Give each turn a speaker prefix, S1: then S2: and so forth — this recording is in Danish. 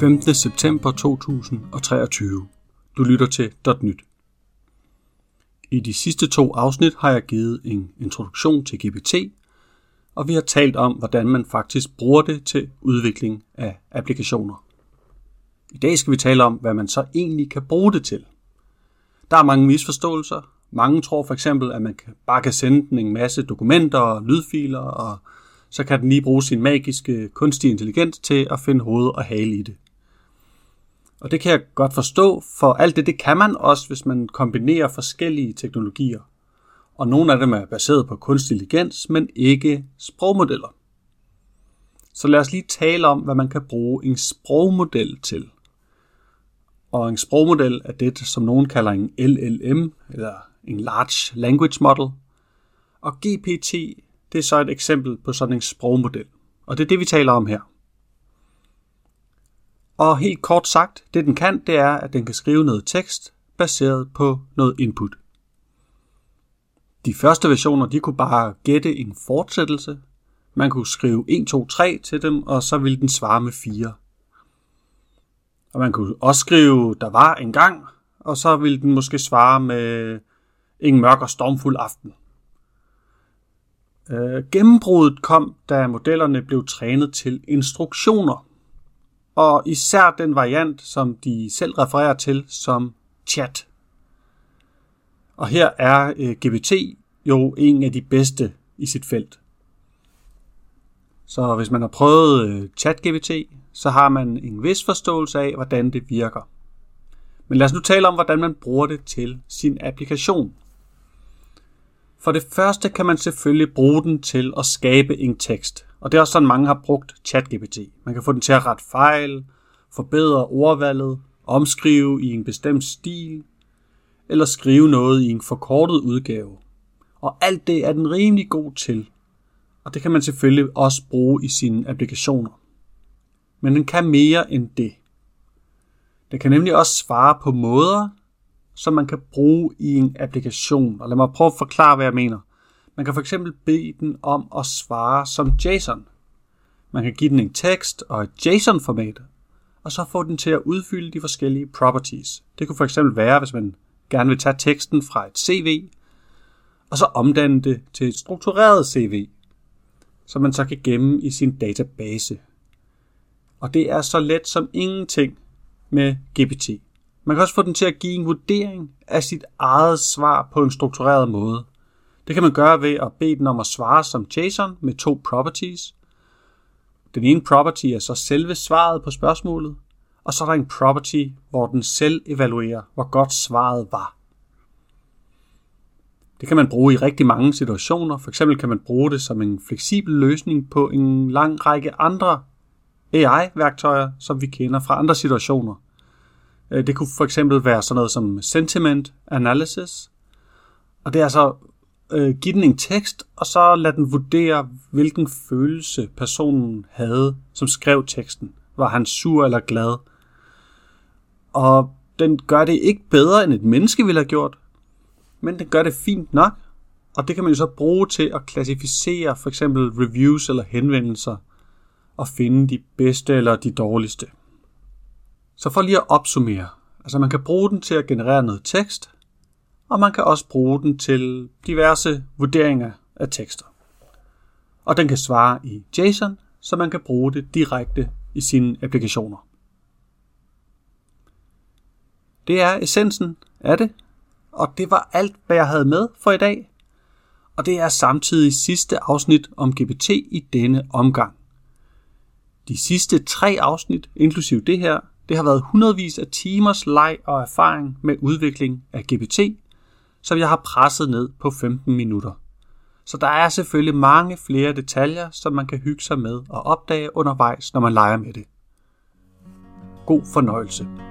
S1: 15. september 2023. Du lytter til .nyt. I de sidste to afsnit har jeg givet en introduktion til GPT, og vi har talt om, hvordan man faktisk bruger det til udvikling af applikationer. I dag skal vi tale om, hvad man så egentlig kan bruge det til. Der er mange misforståelser. Mange tror for eksempel, at man bare kan sende den en masse dokumenter og lydfiler, og så kan den lige bruge sin magiske kunstige intelligens til at finde hoved og hale i det. Og det kan jeg godt forstå, for alt det, det kan man også, hvis man kombinerer forskellige teknologier. Og nogle af dem er baseret på kunstig intelligens, men ikke sprogmodeller. Så lad os lige tale om, hvad man kan bruge en sprogmodel til. Og en sprogmodel er det, som nogen kalder en LLM, eller en Large Language Model. Og GPT, det er så et eksempel på sådan en sprogmodel. Og det er det, vi taler om her. Og helt kort sagt, det den kan, det er, at den kan skrive noget tekst baseret på noget input. De første versioner, de kunne bare gætte en fortsættelse. Man kunne skrive 1, 2, 3 til dem, og så ville den svare med 4. Og man kunne også skrive, der var en gang, og så ville den måske svare med en mørk og stormfuld aften. Øh, gennembruddet kom, da modellerne blev trænet til instruktioner og især den variant, som de selv refererer til som chat. Og her er øh, GPT jo en af de bedste i sit felt. Så hvis man har prøvet øh, ChatGPT, så har man en vis forståelse af, hvordan det virker. Men lad os nu tale om, hvordan man bruger det til sin applikation. For det første kan man selvfølgelig bruge den til at skabe en tekst. Og det er også sådan, mange har brugt ChatGPT. Man kan få den til at rette fejl, forbedre ordvalget, omskrive i en bestemt stil, eller skrive noget i en forkortet udgave. Og alt det er den rimelig god til. Og det kan man selvfølgelig også bruge i sine applikationer. Men den kan mere end det. Den kan nemlig også svare på måder, som man kan bruge i en applikation. Og lad mig prøve at forklare, hvad jeg mener. Man kan for eksempel bede den om at svare som JSON. Man kan give den en tekst og et JSON-format, og så få den til at udfylde de forskellige properties. Det kunne eksempel være, hvis man gerne vil tage teksten fra et CV, og så omdanne det til et struktureret CV, som man så kan gemme i sin database. Og det er så let som ingenting med GPT. Man kan også få den til at give en vurdering af sit eget svar på en struktureret måde. Det kan man gøre ved at bede den om at svare som JSON med to properties. Den ene property er så selve svaret på spørgsmålet, og så er der en property, hvor den selv evaluerer, hvor godt svaret var. Det kan man bruge i rigtig mange situationer. For eksempel kan man bruge det som en fleksibel løsning på en lang række andre AI-værktøjer, som vi kender fra andre situationer. Øh, det kunne for eksempel være sådan noget som sentiment analysis. Og det er altså øh, give den en tekst, og så lade den vurdere, hvilken følelse personen havde, som skrev teksten. Var han sur eller glad? Og den gør det ikke bedre, end et menneske ville have gjort, men den gør det fint nok, og det kan man jo så bruge til at klassificere for eksempel reviews eller henvendelser, og finde de bedste eller de dårligste. Så for lige at opsummere, altså man kan bruge den til at generere noget tekst, og man kan også bruge den til diverse vurderinger af tekster. Og den kan svare i JSON, så man kan bruge det direkte i sine applikationer. Det er essensen af det, og det var alt, hvad jeg havde med for i dag. Og det er samtidig sidste afsnit om GPT i denne omgang. De sidste tre afsnit, inklusive det her, det har været hundredvis af timers leg og erfaring med udvikling af GPT, som jeg har presset ned på 15 minutter. Så der er selvfølgelig mange flere detaljer, som man kan hygge sig med og opdage undervejs, når man leger med det. God fornøjelse.